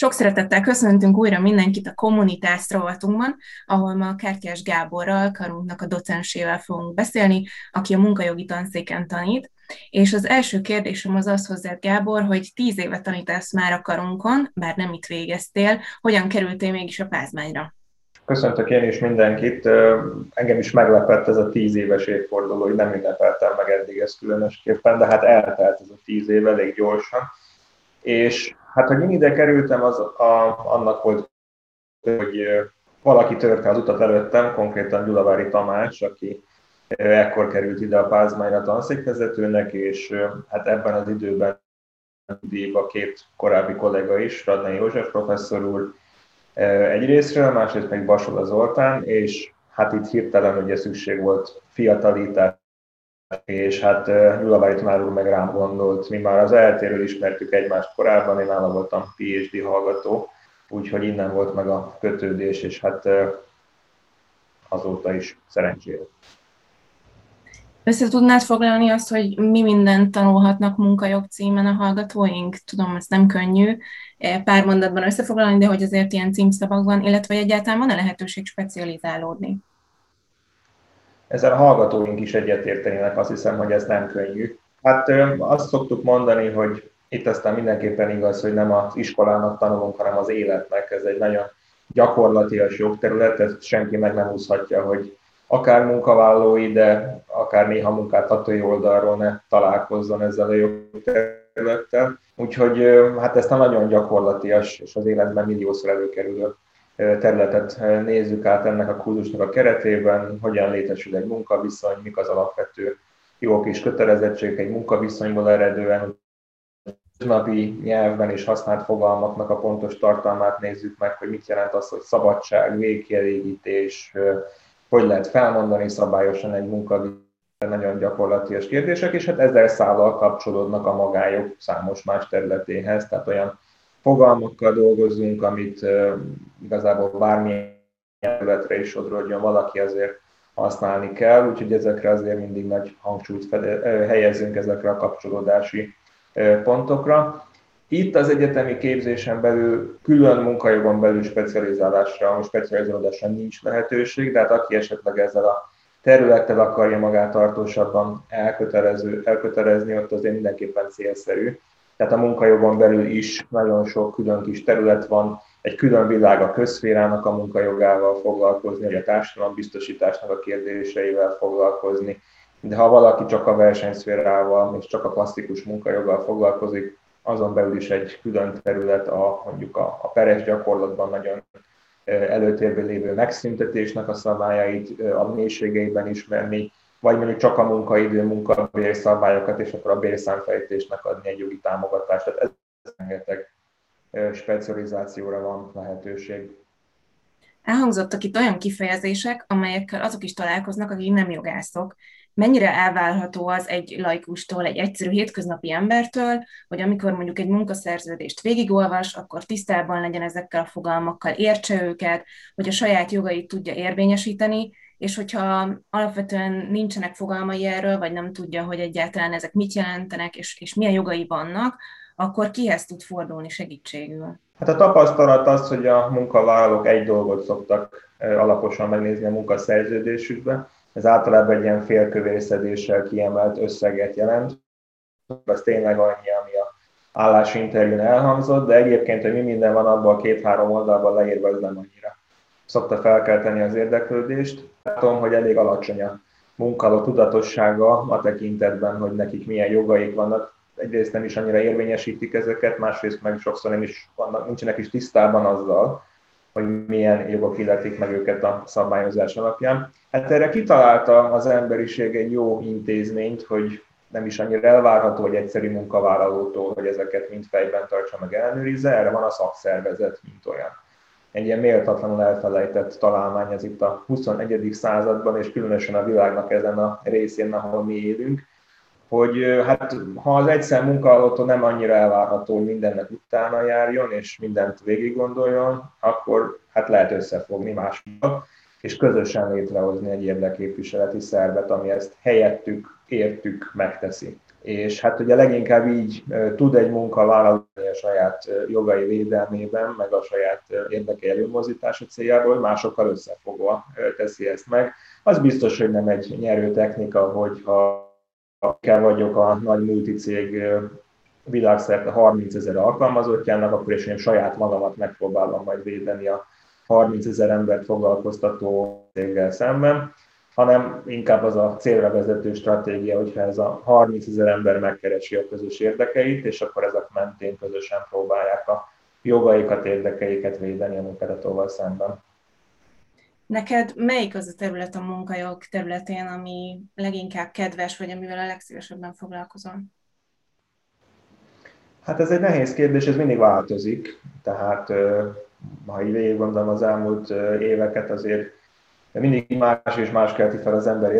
Sok szeretettel köszöntünk újra mindenkit a kommunitás rovatunkban, ahol ma Kártyás Gáborral, karunknak a docensével fogunk beszélni, aki a munkajogi tanszéken tanít. És az első kérdésem az az hozzá, Gábor, hogy tíz éve tanítasz már a karunkon, bár nem itt végeztél, hogyan kerültél mégis a pázmányra? Köszöntök én is mindenkit. Engem is meglepett ez a tíz éves évforduló, hogy nem ünnepeltem meg eddig ezt különösképpen, de hát eltelt ez a tíz év elég gyorsan. És Hát, hogy én ide kerültem, az a, annak volt, hogy valaki törte az utat előttem, konkrétan Gyulavári Tamás, aki ekkor került ide a Pázmányra tanszékvezetőnek, és hát ebben az időben a két korábbi kollega is, Radnai József professzor úr egyrésztről, másrészt meg Basola Zoltán, és hát itt hirtelen ugye szükség volt fiatalítás és hát Gyulavári tanár úr meg rám gondolt, mi már az eltéről ismertük egymást korábban, én nála voltam PhD hallgató, úgyhogy innen volt meg a kötődés, és hát azóta is szerencsére. Össze tudnád foglalni azt, hogy mi mindent tanulhatnak munkajog címen a hallgatóink? Tudom, ez nem könnyű pár mondatban összefoglalni, de hogy azért ilyen címszavakban, illetve egyáltalán van-e lehetőség specializálódni? Ezzel a hallgatóink is egyetértenének, azt hiszem, hogy ez nem könnyű. Hát azt szoktuk mondani, hogy itt aztán mindenképpen igaz, hogy nem az iskolának tanulunk, hanem az életnek. Ez egy nagyon gyakorlatias jogterület, ezt senki meg nem úszhatja, hogy akár munkavállalói, de akár néha munkáltatói oldalról ne találkozzon ezzel a jogterülettel. Úgyhogy hát ezt a nagyon gyakorlatias és az életben milliószor előkerülő területet nézzük át ennek a kurzusnak a keretében, hogyan létesül egy munkaviszony, mik az alapvető jogok és kötelezettségek egy munkaviszonyból eredően, napi nyelvben is használt fogalmaknak a pontos tartalmát nézzük meg, hogy mit jelent az, hogy szabadság, végkielégítés, hogy lehet felmondani szabályosan egy munkaviszony, nagyon gyakorlatias kérdések, és hát ezzel szállal kapcsolódnak a magájog számos más területéhez, tehát olyan fogalmakkal dolgozunk, amit igazából bármilyen területre is sodrodjon valaki, azért használni kell, úgyhogy ezekre azért mindig nagy hangsúlyt fede, helyezünk ezekre a kapcsolódási pontokra. Itt az egyetemi képzésen belül külön munkajogon belül specializálásra, specializálódásra nincs lehetőség, de hát aki esetleg ezzel a területtel akarja magát tartósabban elkötelező, elkötelezni, ott azért mindenképpen célszerű, tehát a munkajogon belül is nagyon sok külön kis terület van, egy külön világ a közszférának a munkajogával foglalkozni, vagy a társadalombiztosításnak a kérdéseivel foglalkozni. De ha valaki csak a versenyszférával és csak a klasszikus munkajoggal foglalkozik, azon belül is egy külön terület a, mondjuk a, a peres gyakorlatban nagyon előtérben lévő megszüntetésnek a szabályait, a mélységeiben ismerni, vagy mondjuk csak a munkaidő, munkabér szabályokat, és akkor a bérszámfejtésnek adni egy jogi támogatást. Tehát ez rengeteg specializációra van lehetőség. Elhangzottak itt olyan kifejezések, amelyekkel azok is találkoznak, akik nem jogászok. Mennyire elválható az egy laikustól, egy egyszerű hétköznapi embertől, hogy amikor mondjuk egy munkaszerződést végigolvas, akkor tisztában legyen ezekkel a fogalmakkal, értse őket, hogy a saját jogait tudja érvényesíteni, és hogyha alapvetően nincsenek fogalmai erről, vagy nem tudja, hogy egyáltalán ezek mit jelentenek, és, és milyen jogai vannak, akkor kihez tud fordulni segítségül? Hát a tapasztalat az, hogy a munkavállalók egy dolgot szoktak alaposan megnézni a munkaszerződésükbe. Ez általában egy ilyen félkövészedéssel kiemelt összeget jelent. Ez tényleg annyi, ami a állásinterjún elhangzott, de egyébként, hogy mi minden van abban a két-három oldalban leírva, ez nem annyira szokta felkelteni az érdeklődést. Látom, hogy elég alacsony a munkáló tudatossága a tekintetben, hogy nekik milyen jogaik vannak. Egyrészt nem is annyira érvényesítik ezeket, másrészt meg sokszor nem is vannak, nincsenek is tisztában azzal, hogy milyen jogok illetik meg őket a szabályozás alapján. Hát erre kitalálta az emberiség egy jó intézményt, hogy nem is annyira elvárható, hogy egyszerű munkavállalótól, hogy ezeket mind fejben tartsa meg ellenőrizze, erre van a szakszervezet, mint olyan egy ilyen méltatlanul elfelejtett találmány ez itt a 21. században, és különösen a világnak ezen a részén, ahol mi élünk, hogy hát ha az egyszer munkaadótól nem annyira elvárható, hogy mindennek utána járjon, és mindent végig gondoljon, akkor hát lehet összefogni másokkal, és közösen létrehozni egy érdekképviseleti szervet, ami ezt helyettük, értük, megteszi. És hát ugye leginkább így tud egy munkavállaló a saját jogai védelmében, meg a saját érdeke előmozítása céljából, másokkal összefogva teszi ezt meg. Az biztos, hogy nem egy nyerő technika, hogyha kell vagyok a nagy multicég világszerte 30 ezer alkalmazottjának, akkor is én saját magamat megpróbálom majd védeni a 30 ezer embert foglalkoztató céggel szemben hanem inkább az a célra vezető stratégia, hogyha ez a 30 ezer ember megkeresi a közös érdekeit, és akkor ezek mentén közösen próbálják a jogaikat, érdekeiket védeni a munkáltatóval szemben. Neked melyik az a terület a munkajog területén, ami leginkább kedves, vagy amivel a legszívesebben foglalkozol? Hát ez egy nehéz kérdés, ez mindig változik. Tehát ha így végig gondolom az elmúlt éveket, azért mindig más és más kelti fel az ember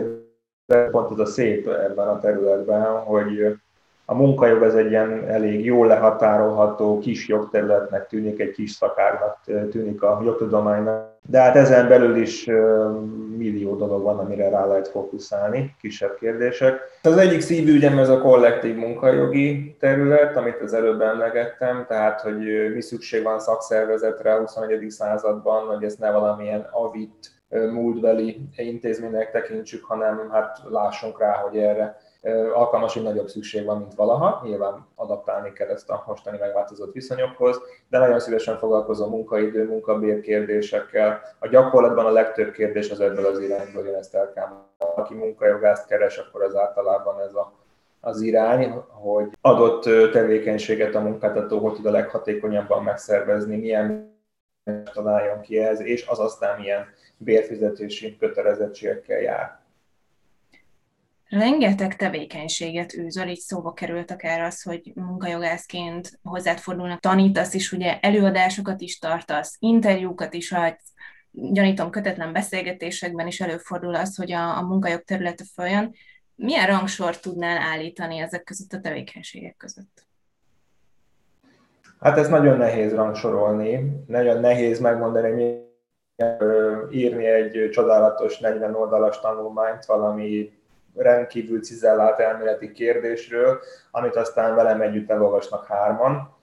de pont az a szép ebben a területben, hogy a munkajog ez egy ilyen elég jól lehatárolható kis jogterületnek tűnik, egy kis szakárnak tűnik a jogtudománynak, de hát ezen belül is millió dolog van, amire rá lehet fókuszálni, kisebb kérdések. Az egyik szívügyem ez a kollektív munkajogi terület, amit az előbb emlegettem, tehát hogy mi szükség van szakszervezetre a 21. században, hogy ez ne valamilyen avit múltbeli intézménynek tekintsük, hanem hát lássunk rá, hogy erre alkalmas, hogy nagyobb szükség van, mint valaha. Nyilván adaptálni kell ezt a mostani megváltozott viszonyokhoz, de nagyon szívesen foglalkozom munkaidő, munkabér kérdésekkel. A gyakorlatban a legtöbb kérdés az ebből az irányból jön, ezt el kell. Aki munkajogászt keres, akkor az általában ez a, az irány, hogy adott tevékenységet a munkáltató hogy tud a leghatékonyabban megszervezni, milyen találjon ki ez, és az aztán milyen bérfizetési kötelezettségekkel jár. Rengeteg tevékenységet űzöl, így szóba került akár az, hogy munkajogászként hozzád fordulnak, tanítasz is, ugye előadásokat is tartasz, interjúkat is adsz, gyanítom kötetlen beszélgetésekben is előfordul az, hogy a, a munkajog területe följön. Milyen rangsort tudnál állítani ezek között a tevékenységek között? Hát ez nagyon nehéz rangsorolni, nagyon nehéz megmondani, hogy írni egy csodálatos 40 oldalas tanulmányt valami rendkívül cizellált elméleti kérdésről, amit aztán velem együtt elolvasnak hárman,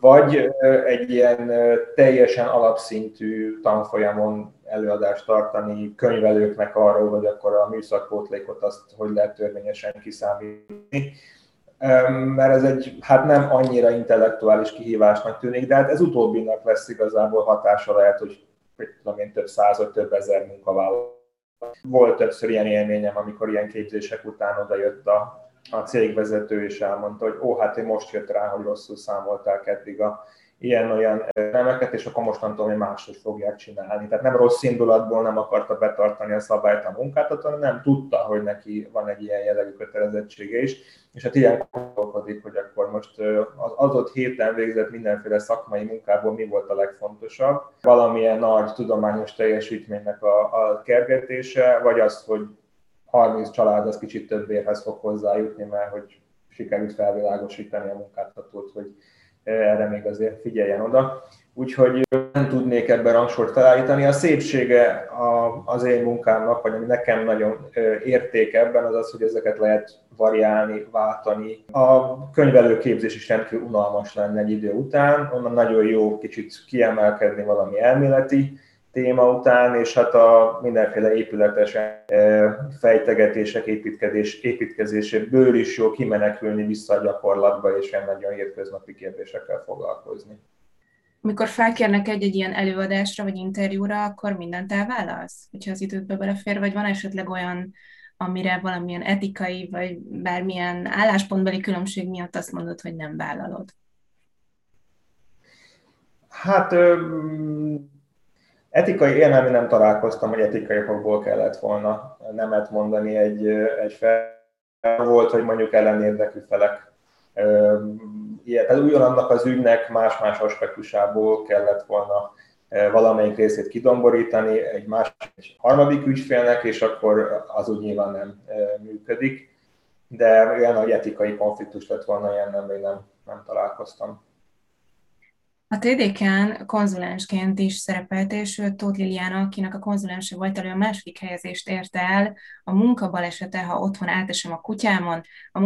vagy egy ilyen teljesen alapszintű tanfolyamon előadást tartani könyvelőknek arról, hogy akkor a műszakpótlékot azt hogy lehet törvényesen kiszámítani. Mert ez egy, hát nem annyira intellektuális kihívásnak tűnik, de hát ez utóbbinak lesz igazából hatása lehet, hogy tudom én, több száz vagy több ezer munkavállaló. Volt többször ilyen élményem, amikor ilyen képzések után oda jött a, a cégvezető, és elmondta, hogy ó, hát én most jött rá, hogy rosszul számolták eddig a ilyen-olyan elemeket, és akkor mostantól mi máshogy fogják csinálni. Tehát nem rossz indulatból nem akarta betartani a szabályt a munkáltató, hanem nem tudta, hogy neki van egy ilyen jellegű kötelezettsége is, és hát ilyen gondolkodik, hogy akkor most az adott héten végzett mindenféle szakmai munkából mi volt a legfontosabb, valamilyen nagy tudományos teljesítménynek a, a kergetése, vagy az, hogy 30 család az kicsit több érhez fog hozzájutni, mert hogy sikerült felvilágosítani a munkáltatót, hogy erre még azért figyeljen oda. Úgyhogy nem tudnék ebben rangsort felállítani. A szépsége az én munkámnak, vagy ami nekem nagyon érték ebben, az az, hogy ezeket lehet variálni, váltani. A könyvelőképzés is rendkívül unalmas lenne egy idő után, onnan nagyon jó kicsit kiemelkedni valami elméleti téma után, és hát a mindenféle épületes fejtegetések, építkezés, építkezéséből is jó kimenekülni vissza a gyakorlatba, és ilyen nagyon hétköznapi kérdésekkel foglalkozni. Amikor felkérnek egy-egy ilyen előadásra vagy interjúra, akkor mindent elválasz, hogyha az időtbe belefér, vagy van esetleg olyan, amire valamilyen etikai vagy bármilyen álláspontbeli különbség miatt azt mondod, hogy nem vállalod? Hát Etikai élményben nem találkoztam, hogy etikai okokból kellett volna nemet mondani egy, egy fel. Volt, hogy mondjuk ellenérdekű felek ilyet. Tehát ugyanannak az ügynek más-más aspektusából kellett volna valamelyik részét kidomborítani egy más, egy harmadik ügyfélnek, és akkor az úgy nyilván nem működik. De olyan, hogy etikai konfliktus lett volna, ilyen nem, nem, nem találkoztam. A TDK-n konzulensként is szerepelt, és Tóth Liliana, akinek a konzulense volt elő, a második helyezést érte el a munkabalesete, ha otthon átesem a kutyámon, a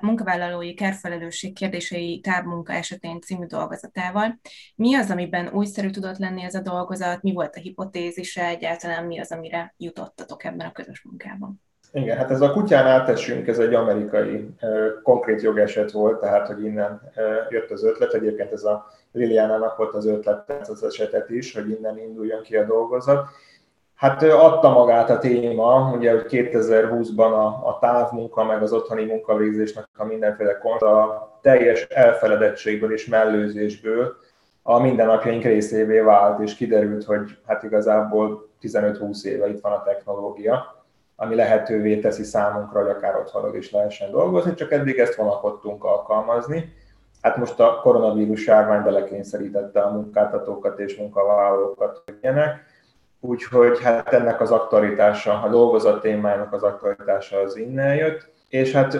munkavállalói kerfelelősség kérdései távmunka esetén című dolgozatával. Mi az, amiben újszerű tudott lenni ez a dolgozat, mi volt a hipotézise, egyáltalán mi az, amire jutottatok ebben a közös munkában? Igen, hát ez a kutyán átesünk, ez egy amerikai konkrét jogeset volt, tehát hogy innen jött az ötlet. Egyébként ez a Liliánának volt az ötlet az esetet is, hogy innen induljon ki a dolgozat. Hát adta magát a téma, ugye, hogy 2020-ban a, a távmunka, meg az otthoni munkavégzésnek a mindenféle kont, a teljes elfeledettségből és mellőzésből a mindennapjaink részévé vált, és kiderült, hogy hát igazából 15-20 éve itt van a technológia ami lehetővé teszi számunkra, hogy akár otthonról is lehessen dolgozni, csak eddig ezt vonakodtunk alkalmazni. Hát most a koronavírus járvány belekényszerítette a munkáltatókat és munkavállalókat, hogy ilyenek. Úgyhogy hát ennek az aktualitása, a dolgozat témának az aktualitása az innen jött. És hát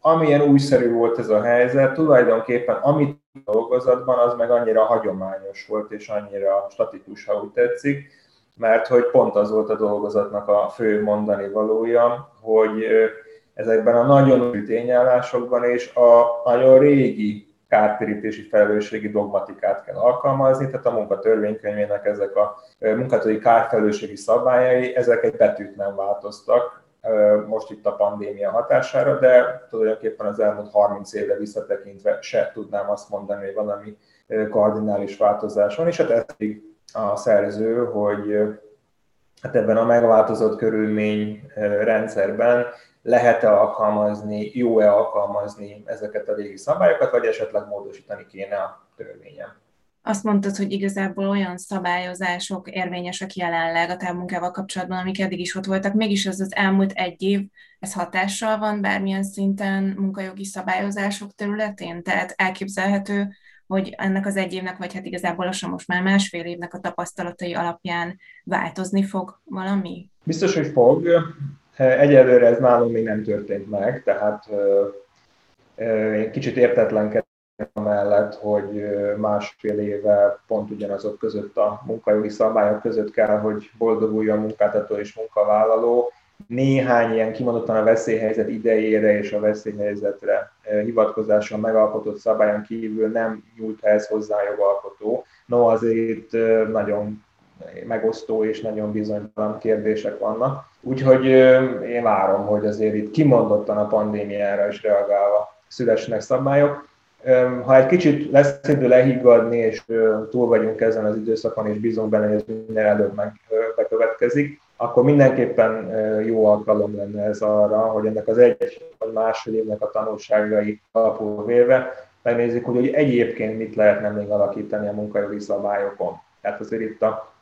amilyen újszerű volt ez a helyzet, tulajdonképpen amit dolgozatban, az meg annyira hagyományos volt, és annyira statikus, ha úgy tetszik, mert hogy pont az volt a dolgozatnak a fő mondani valója, hogy ezekben a nagyon új tényállásokban és a nagyon régi kártérítési felelősségi dogmatikát kell alkalmazni, tehát a munkatörvénykönyvének ezek a munkatói kárfelelősségi szabályai, ezek egy betűt nem változtak, most itt a pandémia hatására, de tulajdonképpen az elmúlt 30 évre visszatekintve se tudnám azt mondani, hogy valami kardinális változás és hát ez a szerző, hogy hát ebben a megváltozott körülmény rendszerben lehet-e alkalmazni, jó-e alkalmazni ezeket a régi szabályokat, vagy esetleg módosítani kéne a törvényen. Azt mondtad, hogy igazából olyan szabályozások érvényesek jelenleg a távmunkával kapcsolatban, amik eddig is ott voltak, mégis az az elmúlt egy év, ez hatással van bármilyen szinten munkajogi szabályozások területén? Tehát elképzelhető, hogy ennek az egy évnek, vagy hát igazából lassan most már másfél évnek a tapasztalatai alapján változni fog valami? Biztos, hogy fog. Egyelőre ez nálunk még nem történt meg, tehát én kicsit értetlenkedem mellett, hogy másfél éve pont ugyanazok között a munkajogi szabályok között kell, hogy boldoguljon munkáltató és munkavállaló, néhány ilyen kimondottan a veszélyhelyzet idejére és a veszélyhelyzetre hivatkozással megalkotott szabályon kívül nem nyújt ehhez hozzá jogalkotó. No, azért nagyon megosztó és nagyon bizonytalan kérdések vannak. Úgyhogy én várom, hogy azért itt kimondottan a pandémiára is reagálva szülessenek szabályok. Ha egy kicsit lesz idő lehiggadni, és túl vagyunk ezen az időszakon, és bízunk benne, hogy ez minden előbb meg bekövetkezik, akkor mindenképpen jó alkalom lenne ez arra, hogy ennek az egy vagy másfél évnek a tanulságai alapul véve megnézzük, hogy, hogy egyébként mit lehetne még alakítani a munkajogi szabályokon. Tehát azért itt a,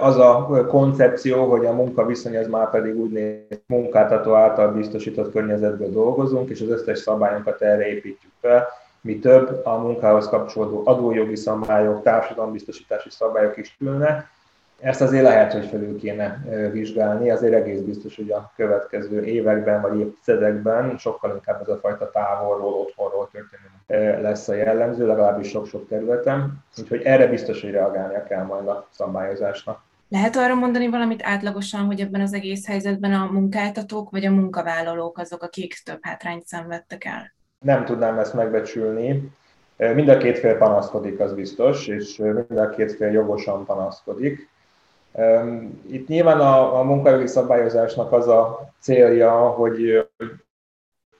az a koncepció, hogy a munkaviszony az már pedig úgy néz, munkáltató által biztosított környezetből dolgozunk, és az összes szabályunkat erre építjük fel. Mi több, a munkához kapcsolódó adójogi szabályok, társadalombiztosítási szabályok is különnek, ezt azért lehet, hogy felül kéne vizsgálni, azért egész biztos, hogy a következő években vagy évtizedekben sokkal inkább ez a fajta távolról, otthonról történő lesz a jellemző, legalábbis sok-sok területen. Úgyhogy erre biztos, hogy reagálnia kell majd a szabályozásnak. Lehet arra mondani valamit átlagosan, hogy ebben az egész helyzetben a munkáltatók vagy a munkavállalók azok, akik több hátrányt szenvedtek el? Nem tudnám ezt megbecsülni. Mind a két fél panaszkodik, az biztos, és mind a két fél jogosan panaszkodik. Itt nyilván a, a munkajogi szabályozásnak az a célja, hogy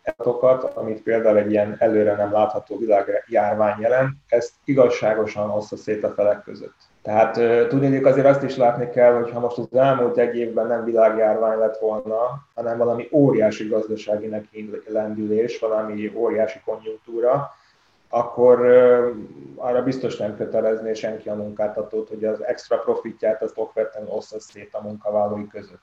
adatokat, amit például egy ilyen előre nem látható világjárvány jelent, ezt igazságosan oszta szét a felek között. Tehát tudnék azért azt is látni kell, hogy ha most az elmúlt egy évben nem világjárvány lett volna, hanem valami óriási gazdasági lendülés, valami óriási konjunktúra, akkor arra biztos nem kötelezné senki a munkáltatót, hogy az extra profitját az okvetlenül ossza szét a munkavállalói között.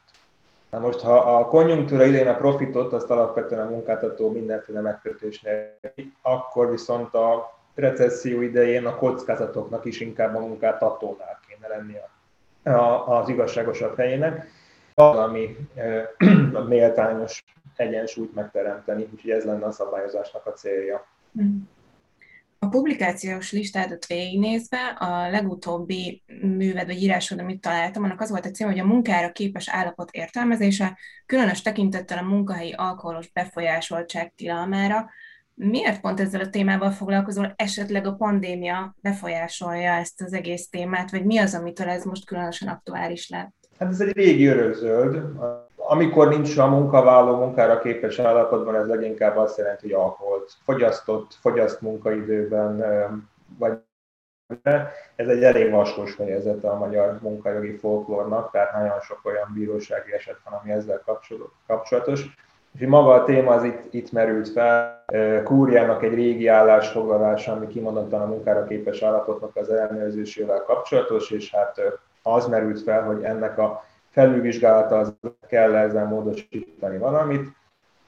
Na most, ha a konjunktúra idején a profitot, azt alapvetően a munkáltató mindenféle megkötésnél, akkor viszont a recesszió idején a kockázatoknak is inkább a munkáltatónál kéne lenni az igazságosabb helyének, valami méltányos egyensúlyt megteremteni, úgyhogy ez lenne a szabályozásnak a célja. Mm. A publikációs listádat végignézve a legutóbbi műved vagy írásod, amit találtam, annak az volt a cím, hogy a munkára képes állapot értelmezése, különös tekintettel a munkahelyi alkoholos befolyásoltság tilalmára. Miért pont ezzel a témával foglalkozol? Esetleg a pandémia befolyásolja ezt az egész témát, vagy mi az, amitől ez most különösen aktuális lett? Hát ez egy régi örökzöld. Amikor nincs a munkavállaló munkára képes állapotban, ez leginkább azt jelenti, hogy alkoholt fogyasztott, fogyaszt munkaidőben, vagy ez egy elég vaskos fejezete a magyar munkajogi folklórnak, tehát nagyon sok olyan bírósági eset van, ami ezzel kapcsolatos. És maga a téma az itt, itt merült fel. Kúriának egy régi állásfoglalása, ami kimondottan a munkára képes állapotnak az ellenőrzésével kapcsolatos, és hát az merült fel, hogy ennek a felülvizsgálata az kell ezzel módosítani valamit,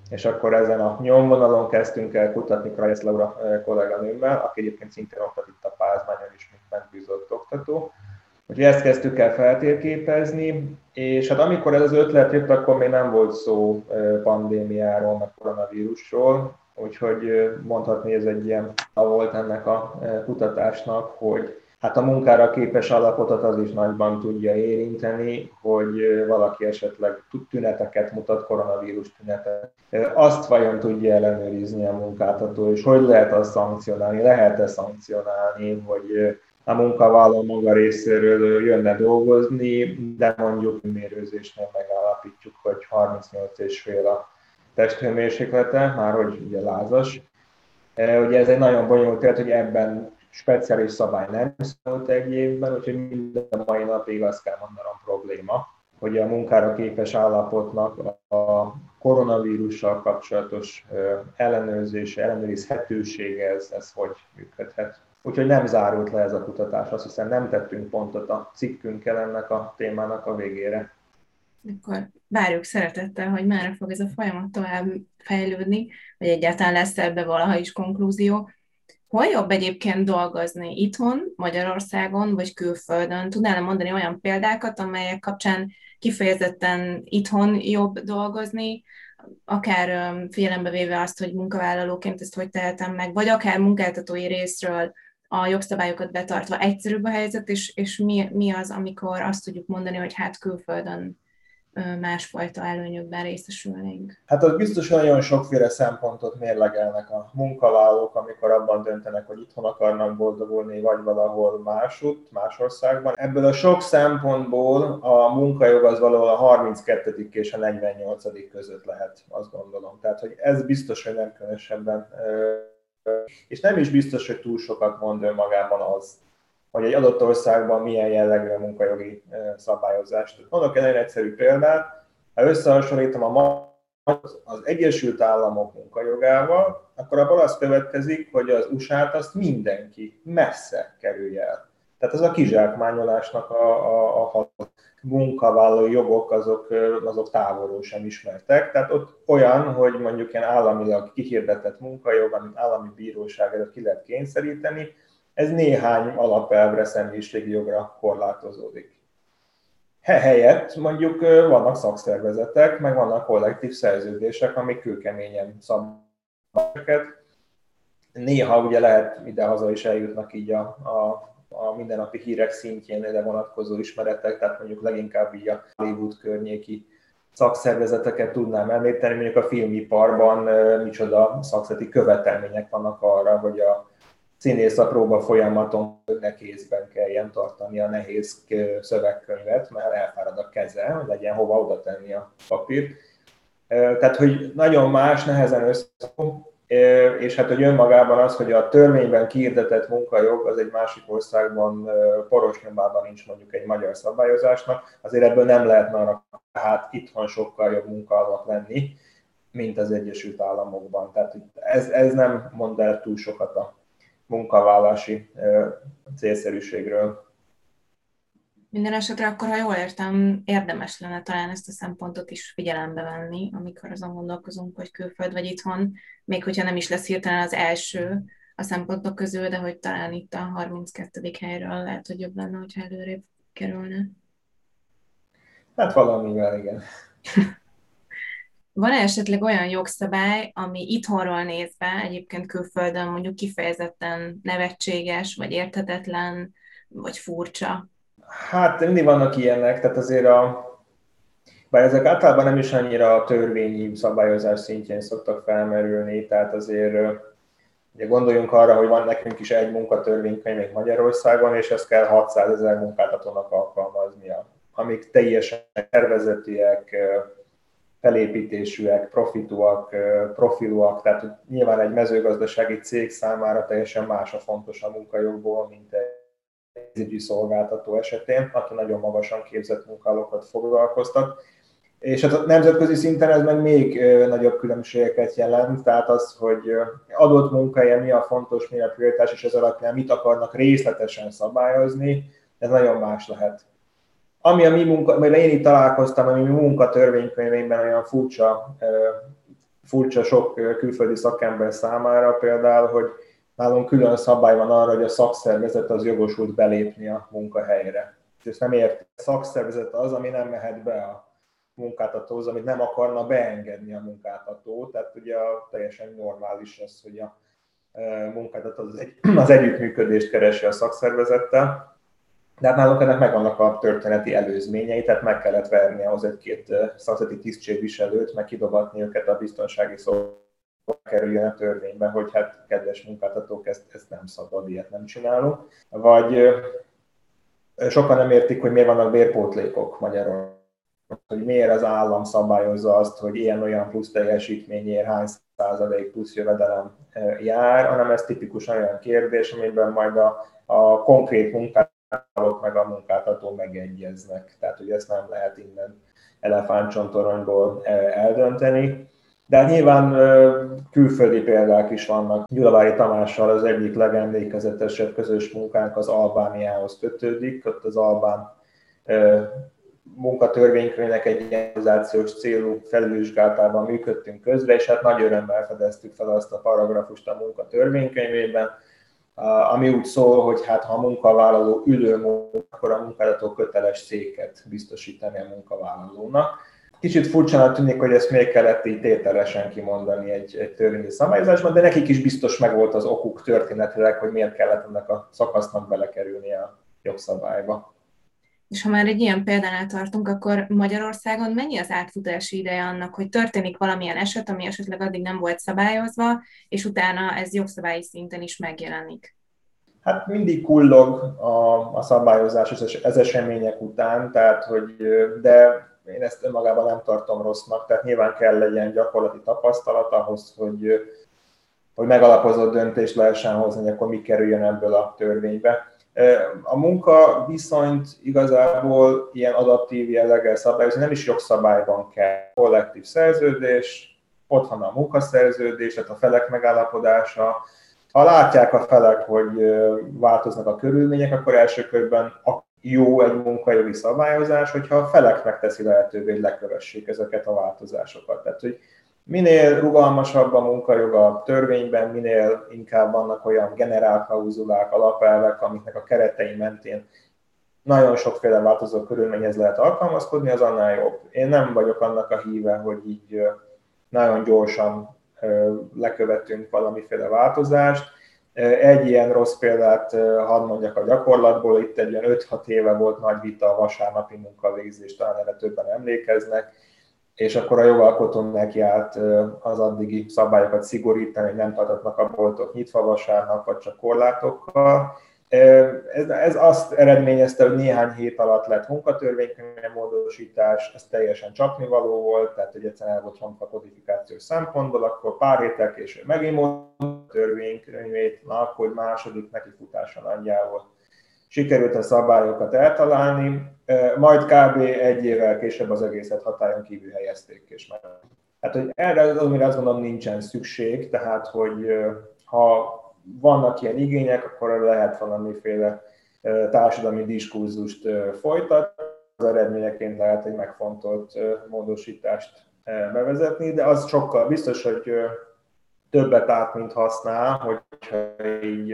és akkor ezen a nyomvonalon kezdtünk el kutatni Krajesz Laura kolléganőmmel, aki egyébként szintén oktat itt a Pázmányon is, mint megbízott oktató. Úgyhogy ezt kezdtük el feltérképezni, és hát amikor ez az ötlet jött, akkor még nem volt szó pandémiáról, meg koronavírusról, úgyhogy mondhatni ez egy ilyen volt ennek a kutatásnak, hogy hát a munkára képes alapotot az is nagyban tudja érinteni, hogy valaki esetleg tüneteket mutat, koronavírus tünetet. Azt vajon tudja ellenőrizni a munkáltató, és hogy lehet azt szankcionálni? Lehet-e szankcionálni, hogy a munkavállaló maga részéről jönne dolgozni, de mondjuk mérőzésnél megállapítjuk, hogy 38,5 a testhőmérséklete, már hogy ugye lázas. Ugye ez egy nagyon bonyolult tehát hogy ebben speciális szabály nem szólt egy évben, úgyhogy minden mai napig azt kell mondanom probléma, hogy a munkára képes állapotnak a koronavírussal kapcsolatos ellenőrzése, ellenőrizhetősége, ez, ez hogy működhet. Úgyhogy nem zárult le ez a kutatás, azt hiszem nem tettünk pontot a cikkünkkel ennek a témának a végére. Akkor várjuk szeretettel, hogy már fog ez a folyamat tovább fejlődni, vagy egyáltalán lesz ebbe valaha is konklúzió. Hol jobb egyébként dolgozni? Itthon, Magyarországon, vagy külföldön? Tudnál mondani olyan példákat, amelyek kapcsán kifejezetten itthon jobb dolgozni, akár figyelembe véve azt, hogy munkavállalóként ezt hogy tehetem meg, vagy akár munkáltatói részről a jogszabályokat betartva egyszerűbb a helyzet, és, és mi, mi az, amikor azt tudjuk mondani, hogy hát külföldön másfajta előnyökben részesülnénk? Hát az biztos, nagyon sokféle szempontot mérlegelnek a munkavállalók, amikor abban döntenek, hogy itthon akarnak boldogulni, vagy valahol másút, más országban. Ebből a sok szempontból a munkajog az valahol a 32. és a 48. között lehet, azt gondolom. Tehát, hogy ez biztos, hogy nem különösebben és nem is biztos, hogy túl sokat mond önmagában az, hogy egy adott országban milyen jellegű a munkajogi szabályozást. Mondok egy egyszerű példát, ha összehasonlítom a az Egyesült Államok munkajogával, akkor abban az következik, hogy az USA-t azt mindenki messze kerülje el. Tehát ez a kizsákmányolásnak a, a, a munkavállalói jogok azok, azok távolról sem ismertek. Tehát ott olyan, hogy mondjuk ilyen államilag kihirdetett munkajog, amit állami bíróság előtt ki lehet kényszeríteni, ez néhány alapelvre, személyiségi jogra korlátozódik. Helyett mondjuk vannak szakszervezetek, meg vannak kollektív szerződések, amik kőkeményen szabályokat. Néha ugye lehet ide-haza is eljutnak így a, a, a mindennapi hírek szintjén ide vonatkozó ismeretek, tehát mondjuk leginkább így a Hollywood környéki szakszervezeteket tudnám említeni, mondjuk a filmiparban micsoda szakszereti követelmények vannak arra, hogy a színész a próba folyamaton kézben kelljen tartani a nehéz szövegkönyvet, mert elfárad a keze, hogy legyen hova oda tenni a papírt. Tehát, hogy nagyon más, nehezen össze, és hát, hogy önmagában az, hogy a törvényben kiirdetett munkajog az egy másik országban poros nyomában nincs mondjuk egy magyar szabályozásnak, azért ebből nem lehetne arra, hát itthon sokkal jobb munkalmat lenni, mint az Egyesült Államokban. Tehát ez, ez nem mond el túl sokat a munkavállási célszerűségről. Minden esetre akkor, ha jól értem, érdemes lenne talán ezt a szempontot is figyelembe venni, amikor azon gondolkozunk, hogy külföld vagy itthon, még hogyha nem is lesz hirtelen az első a szempontok közül, de hogy talán itt a 32. helyről lehet, hogy jobb lenne, hogyha előrébb kerülne. Hát valamivel, igen. Van-e esetleg olyan jogszabály, ami itthonról nézve, egyébként külföldön mondjuk kifejezetten nevetséges, vagy érthetetlen, vagy furcsa? Hát mindig vannak ilyenek, tehát azért a, bár ezek általában nem is annyira a törvényi szabályozás szintjén szoktak felmerülni, tehát azért ugye gondoljunk arra, hogy van nekünk is egy munkatörvénykönyv Magyarországon, és ezt kell 600 ezer munkáltatónak alkalmaznia, amik teljesen tervezetiek, felépítésűek, profitúak, profilúak, tehát nyilván egy mezőgazdasági cég számára teljesen más a fontos a munkajogból, mint egy pénzügyi szolgáltató esetén, aki nagyon magasan képzett munkálókat foglalkoztat. És hát a nemzetközi szinten ez meg még nagyobb különbségeket jelent, tehát az, hogy adott munkahelyen mi a fontos, mi a prioritás, és ez alapján mit akarnak részletesen szabályozni, ez nagyon más lehet. Ami a mi munka, mert én itt találkoztam, ami mi munkatörvénykönyvében olyan furcsa, furcsa sok külföldi szakember számára például, hogy nálunk külön szabály van arra, hogy a szakszervezet az jogosult belépni a munkahelyre. És ezt nem ért, a szakszervezet az, ami nem mehet be a munkáltatóhoz, amit nem akarna beengedni a munkáltató. Tehát ugye a, teljesen normális az, hogy a munkáltató az, egy, az együttműködést keresi a szakszervezettel. De hát nálunk ennek megvannak a történeti előzményei, tehát meg kellett verni ahhoz egy-két szakszervezeti tisztségviselőt, meg kidobatni őket a biztonsági szolgálatba kerüljön a törvénybe, hogy hát kedves munkáltatók, ezt, ezt nem szabad, ilyet nem csinálunk. Vagy sokan nem értik, hogy miért vannak bérpótlékok Magyarországon hogy miért az állam szabályozza azt, hogy ilyen-olyan plusz teljesítményért hány százalék plusz jövedelem jár, hanem ez tipikusan olyan kérdés, amiben majd a, a konkrét munkáltatók meg a munkáltató megegyeznek. Tehát, hogy ezt nem lehet innen elefántcsontoronyból eldönteni. De hát nyilván külföldi példák is vannak. Gyulavári Tamással az egyik legemlékezetesebb közös munkánk az Albániához kötődik. Ott az Albán munkatörvénykönyvnek egy ionizációs célú felülvizsgálatában működtünk közre, és hát nagy örömmel fedeztük fel azt a paragrafust a munkatörvénykönyvében, ami úgy szól, hogy hát ha a munkavállaló ülő akkor a munkáltató köteles széket biztosítani a munkavállalónak. Kicsit furcsának tűnik, hogy ezt még kellett így tételesen kimondani egy, egy törvényi szabályozásban, de nekik is biztos megvolt az okuk történetileg, hogy miért kellett ennek a szakasznak belekerülni a jogszabályba. És ha már egy ilyen példánál tartunk, akkor Magyarországon mennyi az átfutási ideje annak, hogy történik valamilyen eset, ami esetleg addig nem volt szabályozva, és utána ez jogszabályi szinten is megjelenik? Hát mindig kullog a, a szabályozás az események után, tehát hogy, de én ezt önmagában nem tartom rossznak, tehát nyilván kell legyen gyakorlati tapasztalat ahhoz, hogy, hogy megalapozott döntést lehessen hozni, hogy akkor mi kerüljön ebből a törvénybe. A munka viszonyt igazából ilyen adaptív jelleggel szabályozni, nem is jogszabályban kell. Kollektív szerződés, ott van a munkaszerződés, tehát a felek megállapodása. Ha látják a felek, hogy változnak a körülmények, akkor első körben jó egy munkajogi szabályozás, hogyha a felek megteszi lehetővé, hogy lekövessék ezeket a változásokat. Tehát, hogy minél rugalmasabb a munkajog a törvényben, minél inkább vannak olyan generálklauzulák, alapelvek, amiknek a keretei mentén nagyon sokféle változó körülményhez lehet alkalmazkodni, az annál jobb. Én nem vagyok annak a híve, hogy így nagyon gyorsan lekövetünk valamiféle változást. Egy ilyen rossz példát hadd mondjak a gyakorlatból, itt egy olyan 5-6 éve volt nagy vita a vasárnapi munkavégzés, talán erre többen emlékeznek és akkor a jogalkotó neki állt az addigi szabályokat szigorítani, hogy nem tartatnak a boltok nyitva vasárnap, vagy csak korlátokkal. Ez, ez azt eredményezte, hogy néhány hét alatt lett munkatörvénykönyv módosítás, ez teljesen csapnivaló volt, tehát hogy egyszerűen el volt a kodifikációs szempontból, akkor pár héttel később megint törvénykönyvét, na akkor második nekifutása nagyjából sikerült a szabályokat eltalálni, majd kb. egy évvel később az egészet hatályon kívül helyezték, és már. Hát, hogy erre az, amire azt gondolom nincsen szükség, tehát, hogy ha vannak ilyen igények, akkor lehet valamiféle társadalmi diskurzust folytatni, az eredményeként lehet egy megfontolt módosítást bevezetni, de az sokkal biztos, hogy többet át, mint használ, hogyha így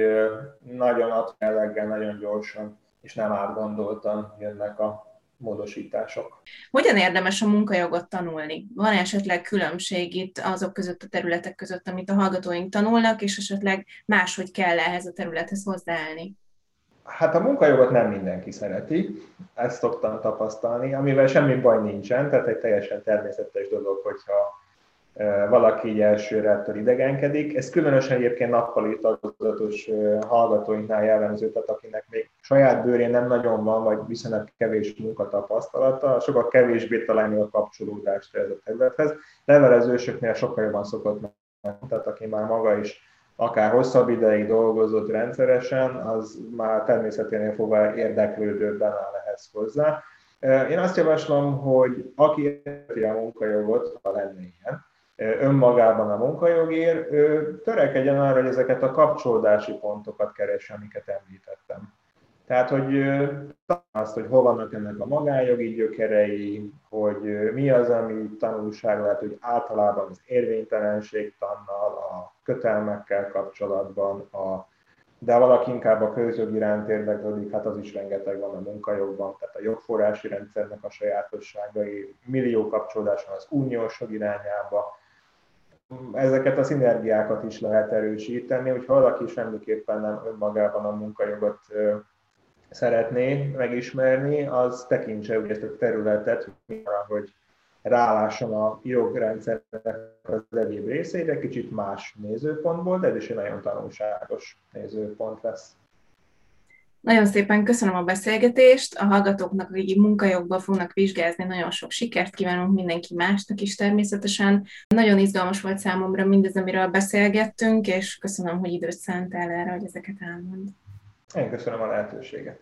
nagyon átjelleggel, nagyon gyorsan és nem átgondoltan jönnek a módosítások. Hogyan érdemes a munkajogot tanulni? Van esetleg különbség itt azok között a területek között, amit a hallgatóink tanulnak, és esetleg máshogy kell ehhez a területhez hozzáállni? Hát a munkajogot nem mindenki szereti, ezt szoktam tapasztalni, amivel semmi baj nincsen, tehát egy teljesen természetes dolog, hogyha valaki így elsőre ettől idegenkedik. Ez különösen egyébként nappali tagozatos hallgatóinknál jellemző, tehát akinek még saját bőrén nem nagyon van, vagy viszonylag kevés munkatapasztalata, sokkal kevésbé találni a kapcsolódást ez a területhez. Levelezősöknél sokkal jobban szokott tehát aki már maga is akár hosszabb ideig dolgozott rendszeresen, az már természeténél fogva érdeklődőbben áll ehhez hozzá. Én azt javaslom, hogy aki érti a munkajogot, ha lenne ilyen, önmagában a munkajogért, törekedjen arra, hogy ezeket a kapcsolódási pontokat keresse, amiket említettem. Tehát, hogy azt, hogy hol vannak ennek a magánjogi gyökerei, hogy mi az, ami tanulság lehet, hogy általában az érvénytelenség tannal, a kötelmekkel kapcsolatban, a, de valaki inkább a közjog iránt érdeklődik, hát az is rengeteg van a munkajogban, tehát a jogforrási rendszernek a sajátosságai, millió kapcsolódás van az uniós jog irányába, ezeket a szinergiákat is lehet erősíteni, hogyha valaki semmiképpen nem önmagában a munkajogot szeretné megismerni, az tekintse ezt a területet, hogy rálásson a jogrendszernek az egyéb részeire, kicsit más nézőpontból, de ez is egy nagyon tanulságos nézőpont lesz. Nagyon szépen köszönöm a beszélgetést, a hallgatóknak, akik munkajogban fognak vizsgázni, nagyon sok sikert kívánunk mindenki másnak is természetesen. Nagyon izgalmas volt számomra mindez, amiről beszélgettünk, és köszönöm, hogy időt szántál erre, hogy ezeket elmond. Én köszönöm a lehetőséget.